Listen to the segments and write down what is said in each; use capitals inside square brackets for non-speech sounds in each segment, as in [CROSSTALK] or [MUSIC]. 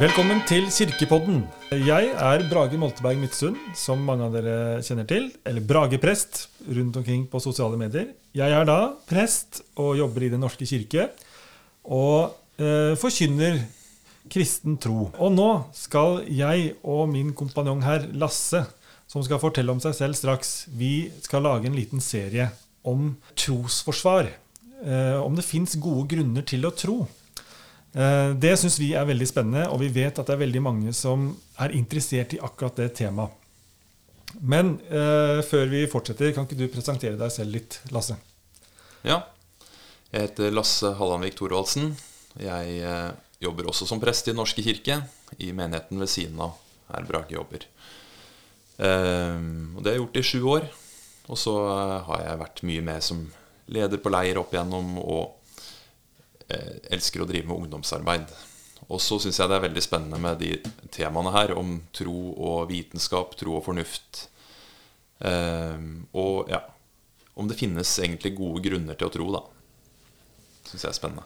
Velkommen til Kirkepodden. Jeg er Brage Molteberg Midtsund, som mange av dere kjenner til. Eller Brage-prest rundt omkring på sosiale medier. Jeg er da prest og jobber i Den norske kirke. Og eh, forkynner kristen tro. Og nå skal jeg og min kompanjong her, Lasse, som skal fortelle om seg selv straks, vi skal lage en liten serie om trosforsvar. Eh, om det fins gode grunner til å tro. Eh, det syns vi er veldig spennende, og vi vet at det er veldig mange som er interessert i akkurat det temaet. Men eh, før vi fortsetter, kan ikke du presentere deg selv litt, Lasse? Ja. Jeg heter Lasse Hallandvik Thorvaldsen. Jeg eh, jobber også som prest i Den norske kirke, i menigheten ved siden av her Brage jobber. Eh, og det har jeg gjort i sju år. Og så har jeg vært mye med som leder på leir opp igjennom, og elsker å drive med ungdomsarbeid. Og så syns jeg det er veldig spennende med de temaene her om tro og vitenskap, tro og fornuft. Eh, og ja Om det finnes egentlig gode grunner til å tro, da. Syns jeg er spennende.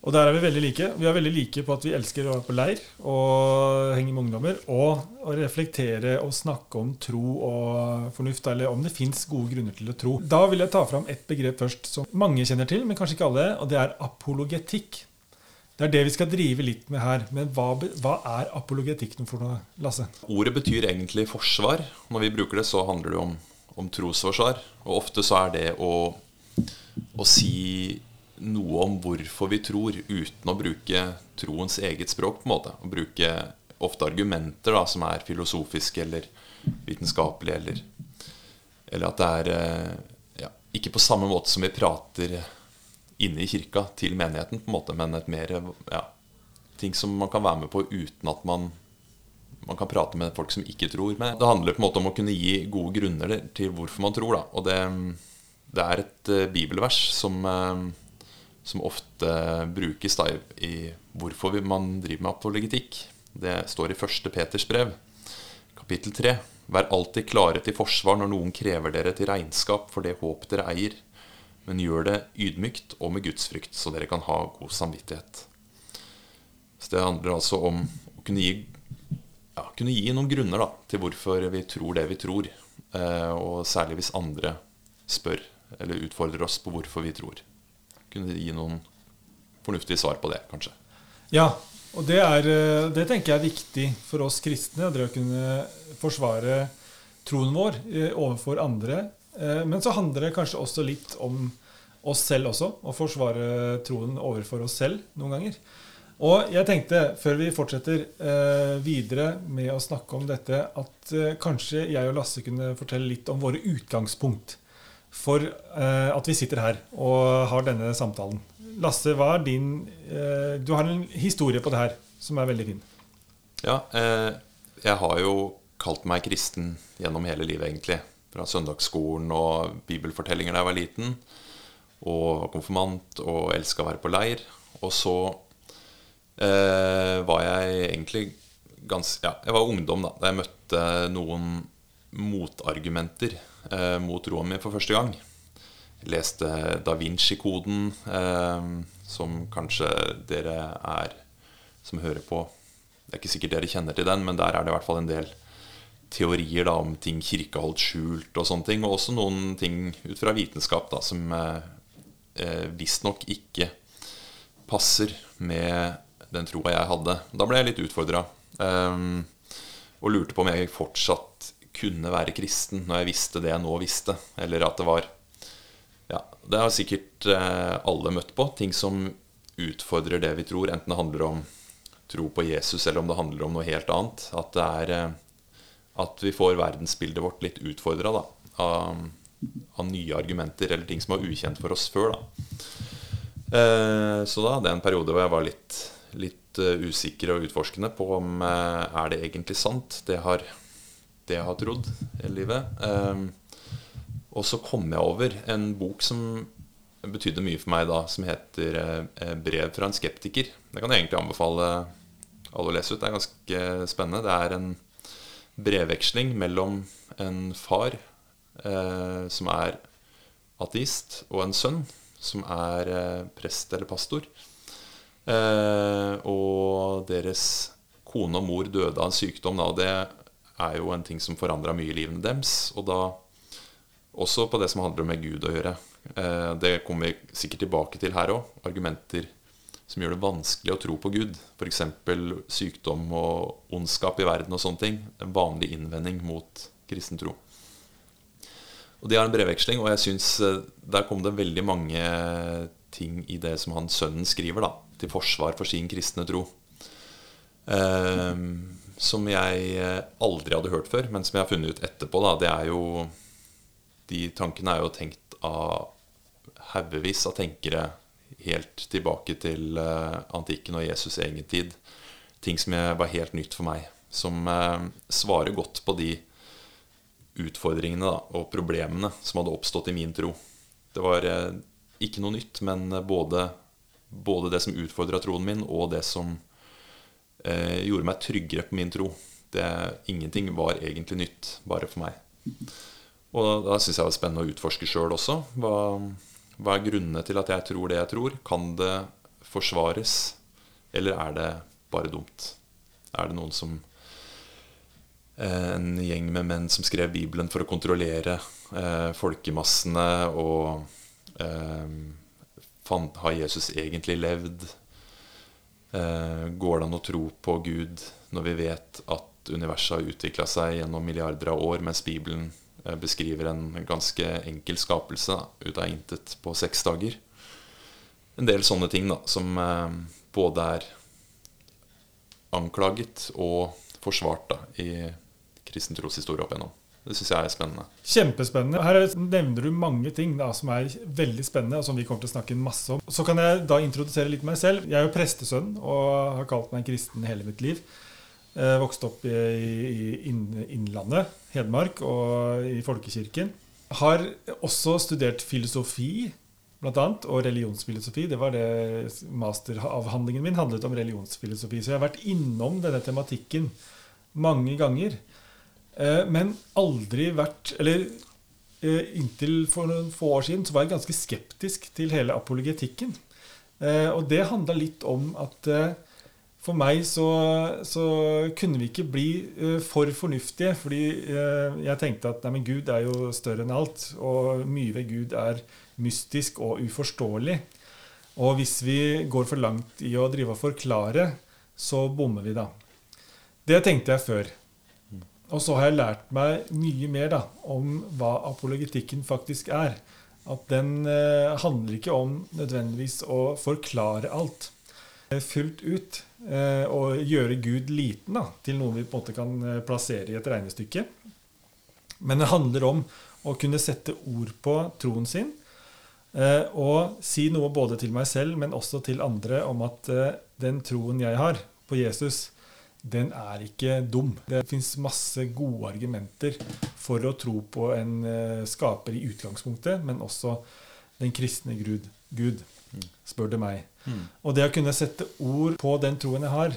Og der er vi veldig like. Vi er veldig like på at vi elsker å være på leir og henge med ungdommer. Og å reflektere og snakke om tro og fornuft, eller om det fins gode grunner til å tro. Da vil jeg ta fram et begrep først som mange kjenner til, men kanskje ikke alle. Og det er apologetikk. Det er det vi skal drive litt med her. Men hva, hva er apologetikk for noe, Lasse? Ordet betyr egentlig forsvar. Når vi bruker det, så handler det om, om trosforsvar. Og ofte så er det å, å si noe om hvorfor vi tror, uten å bruke troens eget språk. på en måte Å bruke ofte argumenter da, som er filosofiske eller vitenskapelige, eller, eller at det er ja, ikke på samme måte som vi prater inne i kirka til menigheten, på en måte, men et mer ja, ting som man kan være med på uten at man man kan prate med folk som ikke tror. Men det handler på en måte om å kunne gi gode grunner til hvorfor man tror. Da. Og det, det er et uh, bibelvers som, uh, som ofte brukes da, i hvorfor man driver med apologetikk. Det står i 1. Peters brev, kapittel 3. Vær alltid klare til forsvar når noen krever dere til regnskap for det håp dere eier, men gjør det ydmykt og med gudsfrykt, så dere kan ha god samvittighet. Så Det handler altså om å kunne gi, ja, kunne gi noen grunner da, til hvorfor vi tror det vi tror. Eh, og særlig hvis andre spør eller utfordrer oss på hvorfor vi tror kunne gi noen fornuftige svar på det, kanskje. Ja, og det, er, det tenker jeg er viktig for oss kristne. Det å kunne forsvare troen vår overfor andre. Men så handler det kanskje også litt om oss selv også. Å forsvare troen overfor oss selv noen ganger. Og jeg tenkte, før vi fortsetter videre med å snakke om dette, at kanskje jeg og Lasse kunne fortelle litt om våre utgangspunkt for uh, at vi sitter her og har denne samtalen. Lasse, hva er din uh, Du har en historie på det her som er veldig fin. Ja, eh, jeg har jo kalt meg kristen gjennom hele livet, egentlig. Fra søndagsskolen og bibelfortellinger da jeg var liten. Og konfirmant og elska å være på leir. Og så eh, var jeg egentlig ganske Ja, jeg var ungdom da da jeg møtte noen motargumenter eh, mot min for første gang. Jeg leste Da Vinci-koden, eh, som kanskje dere er som hører på. Det er ikke sikkert dere kjenner til den, men der er det i hvert fall en del teorier da, om ting kirka holdt skjult, og sånne ting. Og også noen ting ut fra vitenskap da, som eh, visstnok ikke passer med den troa jeg hadde. Da ble jeg litt utfordra. Eh, og lurte på om jeg fortsatt kunne være kristen når jeg visste det jeg nå visste. Eller at det var Ja, det har sikkert eh, alle møtt på. Ting som utfordrer det vi tror. Enten det handler om tro på Jesus, eller om det handler om noe helt annet. At er eh, At vi får verdensbildet vårt litt utfordra av, av, nye argumenter eller ting som var ukjent for oss før. Da. Eh, så da hadde jeg en periode hvor jeg var litt, litt usikker og utforskende på om er det egentlig sant, det har det jeg har trodd hele livet. Um, og så kom jeg over en bok som betydde mye for meg da, som heter eh, 'Brev fra en skeptiker'. Det kan jeg egentlig anbefale alle å lese ut. Det er ganske spennende. Det er en brevveksling mellom en far eh, som er ateist, og en sønn som er eh, prest eller pastor. Eh, og deres kone og mor døde av en sykdom, da, og det er jo en ting som forandra mye i livene deres. Og da også på det som handler med Gud å gjøre. Eh, det kommer vi sikkert tilbake til her òg. Argumenter som gjør det vanskelig å tro på Gud. F.eks. sykdom og ondskap i verden og sånne ting. En vanlig innvending mot kristen tro. Og De har en brevveksling, og jeg syns eh, der kom det veldig mange ting i det som han sønnen skriver, da, til forsvar for sin kristne tro. Eh, som jeg eh, aldri hadde hørt før, men som jeg har funnet ut etterpå. Da, det er jo De tankene er jo tenkt av haugevis av tenkere helt tilbake til uh, antikken og Jesus' egen tid. Ting som var helt nytt for meg. Som uh, svarer godt på de utfordringene da, og problemene som hadde oppstått i min tro. Det var ikke noe nytt, men både, både det som utfordra troen min, og det som gjorde meg tryggere på min tro. Det, ingenting var egentlig nytt, bare for meg. Og da syns jeg det var spennende å utforske sjøl også. Hva, hva er grunnene til at jeg tror det jeg tror? Kan det forsvares, eller er det bare dumt? Er det noen som eh, En gjeng med menn som skrev Bibelen for å kontrollere eh, folkemassene og eh, fant, Har Jesus egentlig levd? Eh, går det an å tro på Gud når vi vet at universet har utvikla seg gjennom milliarder av år, mens Bibelen Eh, beskriver en ganske enkel skapelse ut av intet på seks dager. En del sånne ting da, som eh, både er anklaget og forsvart da, i kristen troshistorie opp igjennom. Det syns jeg er spennende. Kjempespennende. Her nevner du mange ting da, som er veldig spennende, og som vi kommer til å snakke masse om. Så kan jeg da introdusere litt meg selv. Jeg er jo prestesønn og har kalt meg kristen hele mitt liv. Eh, vokste opp i, Innlandet, Hedmark, og i folkekirken. Har også studert filosofi, annet, og religionsfilosofi. Det var det Masteravhandlingen min handlet om religionsfilosofi. Så jeg har vært innom denne tematikken mange ganger. Eh, men aldri vært Eller eh, inntil for noen få år siden så var jeg ganske skeptisk til hele apologetikken. Og det handla litt om at for meg så, så, kunne vi ikke bli for fornuftige. Fordi jeg tenkte at nei, men Gud er jo større enn alt. Og mye ved Gud er mystisk og uforståelig. Og hvis vi går for langt i å drive og forklare, så bommer vi, da. Det tenkte jeg før. Og så har jeg lært meg mye mer da, om hva apologetikken faktisk er. At den eh, handler ikke om nødvendigvis å forklare alt fullt ut eh, og gjøre Gud liten da, til noe vi på en måte kan eh, plassere i et regnestykke. Men det handler om å kunne sette ord på troen sin eh, og si noe både til meg selv, men også til andre om at den troen jeg har på Jesus, den er ikke dum. Det fins masse gode argumenter for å tro på en skaper i utgangspunktet, men også den kristne Gud. Gud spør du meg. Mm. Og det å kunne sette ord på den troen jeg har,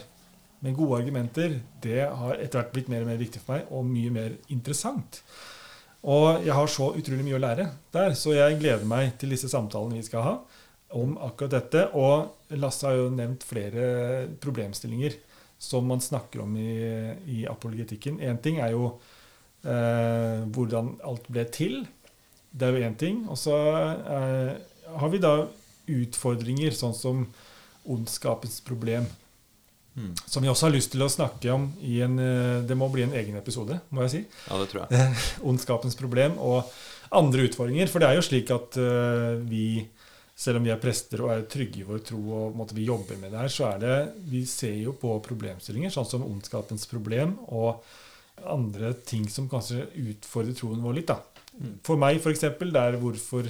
med gode argumenter, det har etter hvert blitt mer og mer viktig for meg, og mye mer interessant. Og jeg har så utrolig mye å lære der, så jeg gleder meg til disse samtalene vi skal ha om akkurat dette. Og Lasse har jo nevnt flere problemstillinger som man snakker om i, i apologetikken. Én ting er jo eh, hvordan alt ble til. Det er jo én ting. Og så eh, har vi da utfordringer, sånn som ondskapens problem. Mm. Som vi også har lyst til å snakke om i en eh, Det må bli en egen episode, må jeg si. Ja, det tror jeg. [LAUGHS] ondskapens problem og andre utfordringer. For det er jo slik at uh, vi, selv om vi er prester og er trygge i vår tro og måte, vi jobber med det her, så er det Vi ser jo på problemstillinger, sånn som ondskapens problem og andre ting som kanskje utfordrer troen vår litt. da. Mm. For meg, f.eks., det er hvorfor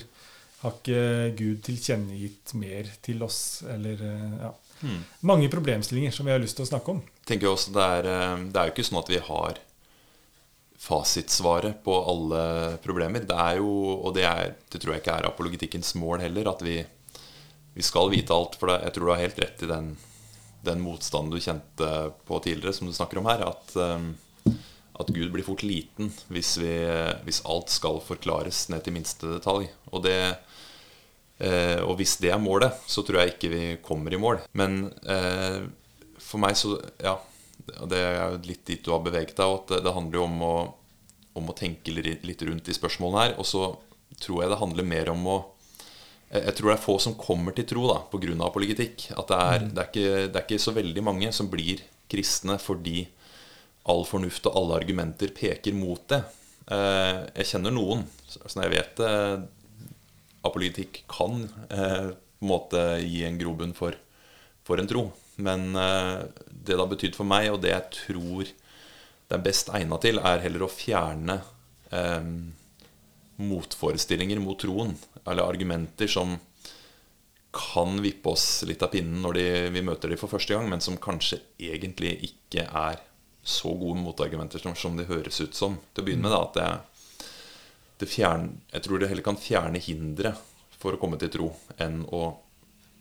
har ikke Gud tilkjennegitt mer til oss? Eller eh, ja. Mm. Mange problemstillinger som vi har lyst til å snakke om. Tenker også det er, eh, det er jo ikke sånn at vi har fasitsvaret på alle problemer. Det er jo, og det, er, det tror jeg ikke er apologitikkens mål heller, at vi, vi skal vite alt. For det, jeg tror du har helt rett i den, den motstanden du kjente på tidligere, som du snakker om her. At, um, at Gud blir fort liten hvis, vi, hvis alt skal forklares ned til minste detalj. Og det, Eh, og hvis det er målet, så tror jeg ikke vi kommer i mål. Men eh, for meg så Ja. Det er litt dit du har beveget deg, at det, handler jo om å, om å tenke litt rundt de spørsmålene her. Og så tror jeg det handler mer om å Jeg tror det er få som kommer til tro da, pga. politikk. At det er, det, er ikke, det er ikke så veldig mange som blir kristne fordi all fornuft og alle argumenter peker mot det. Eh, jeg kjenner noen. Så jeg vet eh, apolitikk kan eh, på en måte gi en grobunn for, for en tro. Men det det har betydd for meg, og det jeg tror det er best egna til, er heller å fjerne eh, motforestillinger mot troen. Eller argumenter som kan vippe oss litt av pinnen når de, vi møter dem for første gang, men som kanskje egentlig ikke er så gode motargumenter som, som de høres ut som. Til å begynne med da, at det, det fjern, Jeg tror det heller kan fjerne hindre for å komme til tro, enn å,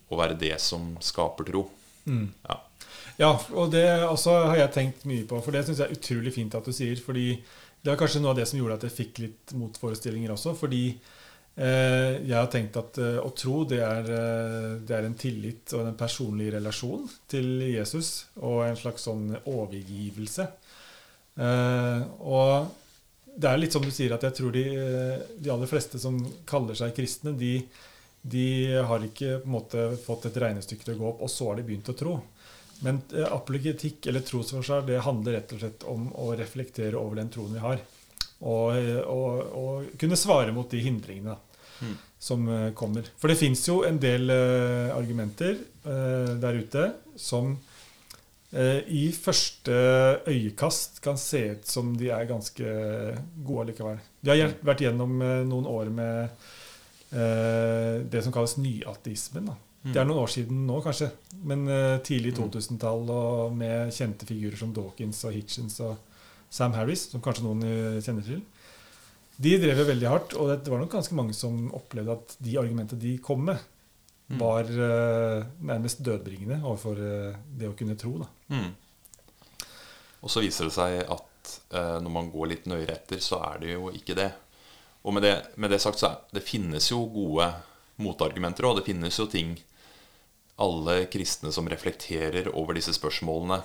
å være det som skaper tro. Mm. Ja. ja. og det også har jeg tenkt mye på, for det syns jeg er utrolig fint at du sier. fordi det var kanskje noe av det som gjorde at jeg fikk litt motforestillinger også. Fordi eh, jeg har tenkt at eh, å tro, det er, eh, det er, en tillit og en personlig relasjon til Jesus. Og en slags sånn overgivelse. Eh, og det er litt som du sier, at jeg tror de, eh, de aller fleste som kaller seg kristne, de, de har ikke måte fått et regnestykke til å gå opp, og så har de begynt å tro. Men eh, apologetikk eller trosforsvar det handler rett og slett om å reflektere over den troen vi har. Og, og, og kunne svare mot de hindringene mm. som uh, kommer. For det fins jo en del uh, argumenter uh, der ute som i første øyekast kan se ut som de er ganske gode likevel. De har vært gjennom noen år med det som kalles nyateismen. da det er noen år siden nå, kanskje. Men uh, tidlig 2000-tall og med kjente figurer som Dawkins og Hitchens og Sam Harris, som kanskje noen uh, kjenner til. De drev jo veldig hardt, og det var nok ganske mange som opplevde at de argumentene de kom med, mm. var uh, nærmest dødbringende overfor det å kunne tro. Mm. Og så viser det seg at når man går litt nøyere etter, så er det jo ikke det. Og med det, med det sagt så er, det finnes jo gode motargumenter og Det finnes jo ting alle kristne som reflekterer over disse spørsmålene,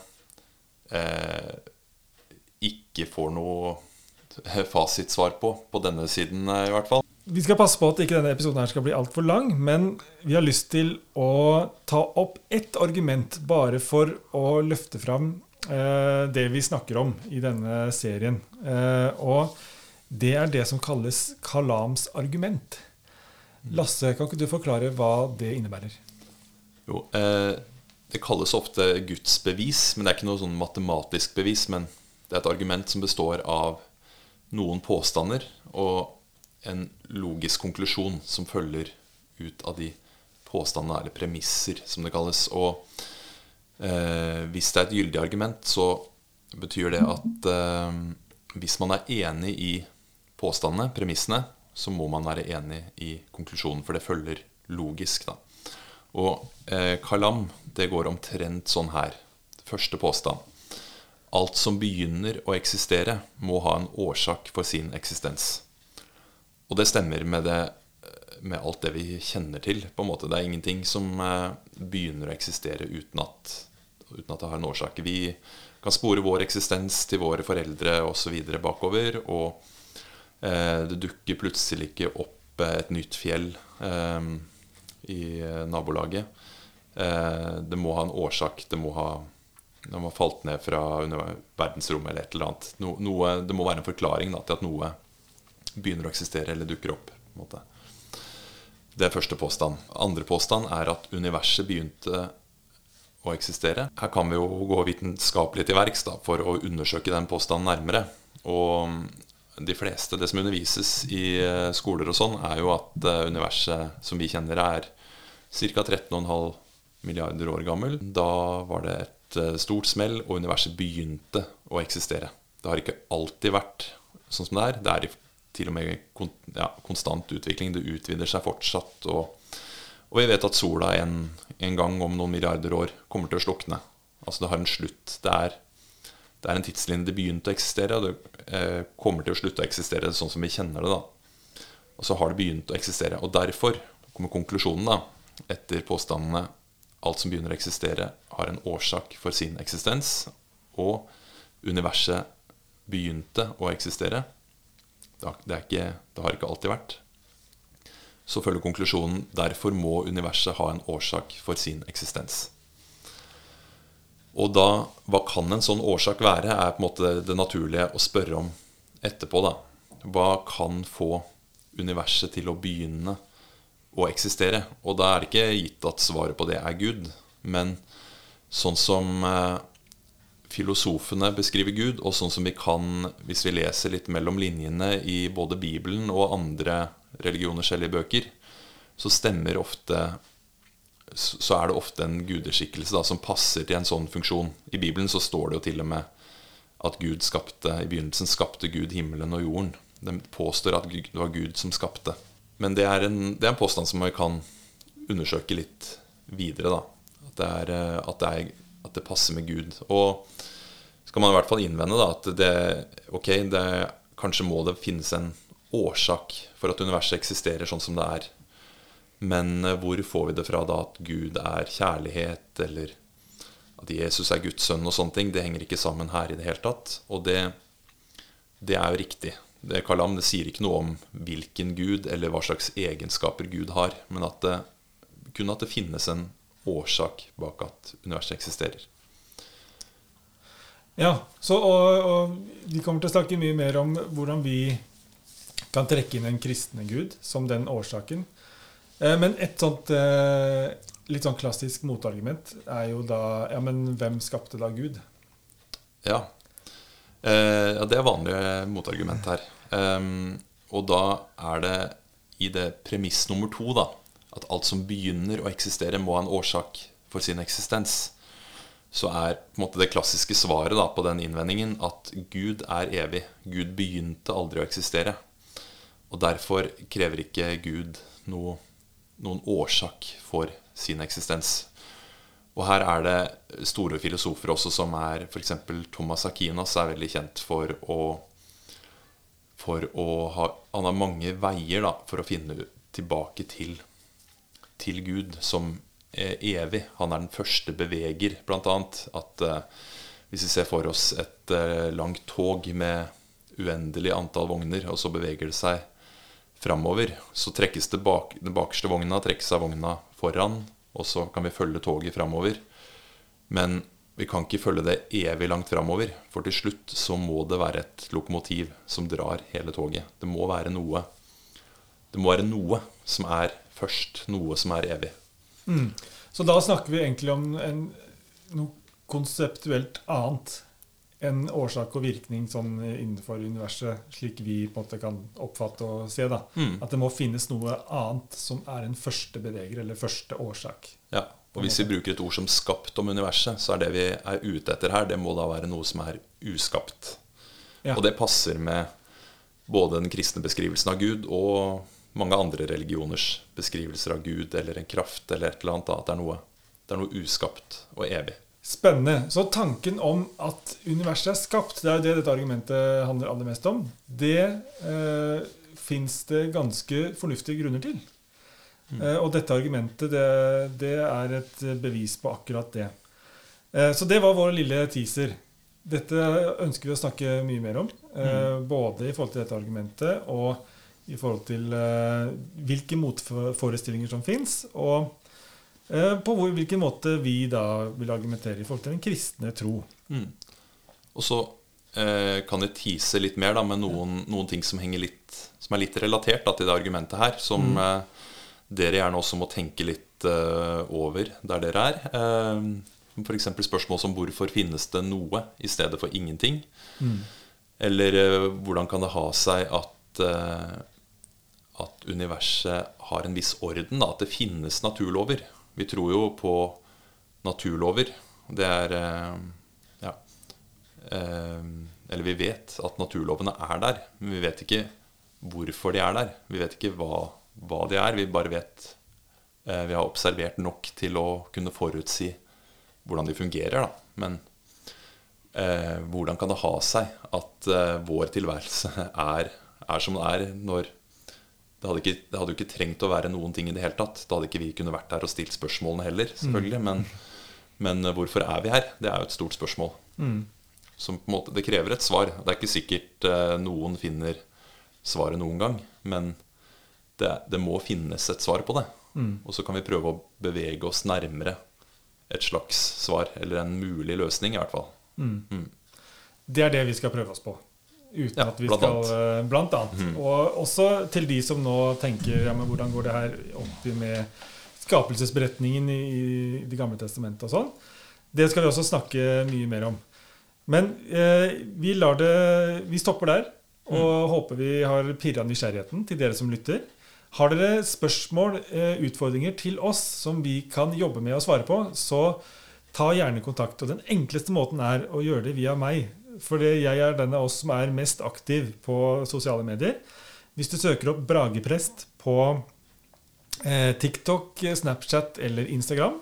eh, ikke får noe fasitsvar på, på denne siden eh, i hvert fall. Vi skal passe på at ikke denne episoden her skal bli altfor lang, men vi har lyst til å ta opp ett argument bare for å løfte fram eh, det vi snakker om i denne serien. Eh, og det er det som kalles Kalams argument. Lasse, kan ikke du forklare hva det innebærer? Jo, eh, Det kalles ofte Guds bevis, men det er ikke noe sånn matematisk bevis. Men det er et argument som består av noen påstander og en logisk konklusjon som følger ut av de påstandene, eller premisser, som det kalles. Og eh, hvis det er et gyldig argument, så betyr det at eh, hvis man er enig i påstandene, premissene, så må man være enig i konklusjonen, for det følger logisk. da. Og eh, kalam det går omtrent sånn her. Første påstand. Alt som begynner å eksistere, må ha en årsak for sin eksistens. Og det stemmer med, det, med alt det vi kjenner til. på en måte. Det er ingenting som eh, begynner å eksistere uten at, uten at det har en årsak. Vi kan spore vår eksistens til våre foreldre osv. bakover. og det dukker plutselig ikke opp et nytt fjell eh, i nabolaget. Eh, det må ha en årsak. Det må ha det må ha falt ned fra verdensrommet eller et eller annet. No, noe, det må være en forklaring da, til at noe begynner å eksistere eller dukker opp. Det er første påstand. Andre påstand er at universet begynte å eksistere. Her kan vi jo gå vitenskapelig til verks for å undersøke den påstanden nærmere. Og de fleste, det som undervises i eh, skoler og sånn, er jo at eh, universet som vi kjenner, er ca. 13,5 milliarder år gammel. Da var det et eh, stort smell, og universet begynte å eksistere. Det har ikke alltid vært sånn som det er. Det er til og med ja, konstant utvikling. Det utvider seg fortsatt. Og, og vi vet at sola en, en, gang om noen milliarder år kommer til å slukne. Altså det har en slutt. Det er det er en tidslinje det begynte å eksistere, og det eh, kommer til å slutte å eksistere sånn som vi kjenner det. da. Og så har det begynt å eksistere. Og derfor kommer konklusjonen da, etter påstandene alt som begynner å eksistere, har en årsak for sin eksistens. og universet begynte å eksistere det, er ikke, det har ikke alltid vært så følger konklusjonen derfor må universet ha en årsak for sin eksistens. Og da, hva kan en sånn årsak være, er på en måte det naturlige å spørre om etterpå. da. Hva kan få universet til å begynne å eksistere? Og da er det ikke gitt at svaret på det er Gud. Men sånn som eh, filosofene beskriver Gud, og sånn som vi kan hvis vi leser litt mellom linjene i både Bibelen og andre religioners hellige bøker, så stemmer ofte så er det ofte en gudeskikkelse da, som passer til en sånn funksjon. I Bibelen så står det jo til og med at Gud skapte, i begynnelsen skapte Gud himmelen og jorden. De påstår at det var Gud som skapte. Men det er en, det er en påstand som vi kan undersøke litt videre. da. At det, er, at, det er, at det, passer med Gud. Og skal man i hvert fall innvende da, at det, ok, det, kanskje må det finnes en årsak for at universet eksisterer sånn som det er. Men eh, hvor får vi det fra da at Gud er kjærlighet, eller at Jesus er Guds sønn og sånne ting? Det henger ikke sammen her i det hele tatt. Og det, det er jo riktig. Det, Kalam det sier ikke noe om hvilken Gud eller hva slags egenskaper Gud har, men at det, kun at det finnes en årsak bak at universet eksisterer. Ja, så, og, og vi kommer til å snakke mye mer om hvordan vi kan trekke inn en kristne gud som den årsaken. Eh, men et sånt eh, litt sånn klassisk motargument er jo da Ja, men hvem skapte da Gud? Ja. Eh, ja det er vanlige motargument her. og da er det i det premiss nummer to da, at alt som begynner å eksistere, må ha en årsak for sin eksistens. Så er på en måte det klassiske svaret da, på den innvendingen at Gud er evig. Gud begynte aldri å eksistere. Og derfor krever ikke Gud noe, noen årsak for sin eksistens. Og her er det store filosofer også som er F.eks. Thomas Akinas er veldig kjent for å, for å ha Han har mange veier da, for å finne tilbake til, til Gud som er evig. Han er den første beveger, bl.a. At uh, hvis vi ser for oss et uh, langt tog med uendelig antall vogner, og så beveger det seg framover, så trekkes det bak, den bakerste vogna trekkes av vogna foran, og så kan vi følge toget framover. Men vi kan ikke følge det evig langt framover, for til slutt så må det være et lokomotiv som drar hele toget. Det må være noe Det må være noe som er først, noe som er evig. Mm. Så da snakker vi egentlig om en, noe konseptuelt annet en årsak og virkning sånn innenfor universet, slik vi på en måte kan oppfatte og se. da. Mm. At det må finnes noe annet som er en første beveger, eller første årsak. Ja, og Hvis vi bruker et ord som 'skapt' om universet, så er det vi er ute etter her, det må da være noe som er uskapt. Ja. Og det passer med både den kristne beskrivelsen av Gud og mange andre religioners beskrivelser av Gud eller en kraft eller et eller annet. Da, at det er, noe, det er noe uskapt og evig. Spennende. Så tanken om at universet er skapt, det er jo det dette argumentet handler aller mest om, det eh, fins det ganske fornuftige grunner til. Mm. Eh, og dette argumentet, det, det, er et bevis på akkurat det. Eh, så det var vår lille teaser. Dette ønsker vi å snakke mye mer om. Eh, mm. Både i forhold til dette argumentet og i forhold til eh, hvilke motforestillinger som fins. Og Eh, på hvilken måte vi da vil argumentere i forhold til den kristne tro. Mm. Og så eh, kan jeg tease litt mer da, med noen, noen ting som, litt, som, er litt relatert da, til det argumentet her. Som mm. eh, dere gjerne også må tenke litt eh, over der dere er. Eh, F.eks. spørsmål som hvorfor finnes det noe i stedet for ingenting? Mm. Eller eh, hvordan kan det ha seg at, eh, at universet har en viss orden? Da, at det finnes naturlover? Vi tror jo på naturlover. Det er eh, Ja. Eh, eller vi vet at naturlovene er der, men vi vet ikke hvorfor de er der. Vi vet ikke hva, hva de er. Vi bare vet eh, Vi har observert nok til å kunne forutsi hvordan de fungerer, da. Men hvordan kan det ha seg at vår tilværelse er, er, som den er, når det hadde, ikke, det hadde, jo ikke trengt å være noen ting i det hele tatt. Da hadde ikke vi kunnet vært her og stilt spørsmålene heller, selvfølgelig. Mm. Men, men, eh, hvorfor er vi her? Det er jo et stort spørsmål. Mm. som på en måte, Det krever et svar. Det er ikke sikkert eh, noen finner svaret noen gang, men det, det må finnes et svar på det. Og så kan vi prøve å bevege oss nærmere et slags svar, eller en mulig løsning, i hvert fall. Det er det vi skal prøve oss på. Uten Ja, at vi blant skal annet. Eh, Blant annet. Og også til de som nå tenker ja, men hvordan går det her opp med skapelsesberetningen i, i Det gamle testamentet og sånn. Det skal vi også snakke mye mer om. Men eh, vi det Vi stopper der. Og mm. håper vi har pirra nysgjerrigheten til dere som lytter. Har dere spørsmål, eh, utfordringer til oss som vi kan jobbe med å svare på, så ta gjerne kontakt. Og den enkleste måten er å gjøre det via meg. Fordi jeg er den av oss som er mest aktiv på sosiale medier. Hvis du søker opp Brageprest på eh, TikTok, Snapchat eller Instagram,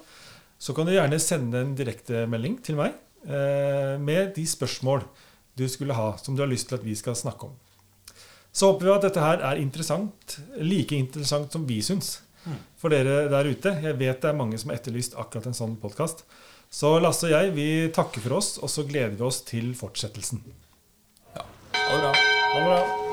så kan du gjerne sende en direktemelding til meg eh, med de spørsmål du skulle ha, som du har lyst til at vi skal snakke om. Så håper vi at dette her er interessant, like interessant som vi syns. For dere der ute. Jeg vet det er mange som har etterlyst akkurat en sånn podkast. Så Lasse og jeg vi takker for oss, og så gleder vi oss til fortsettelsen. Ja. Ha det bra.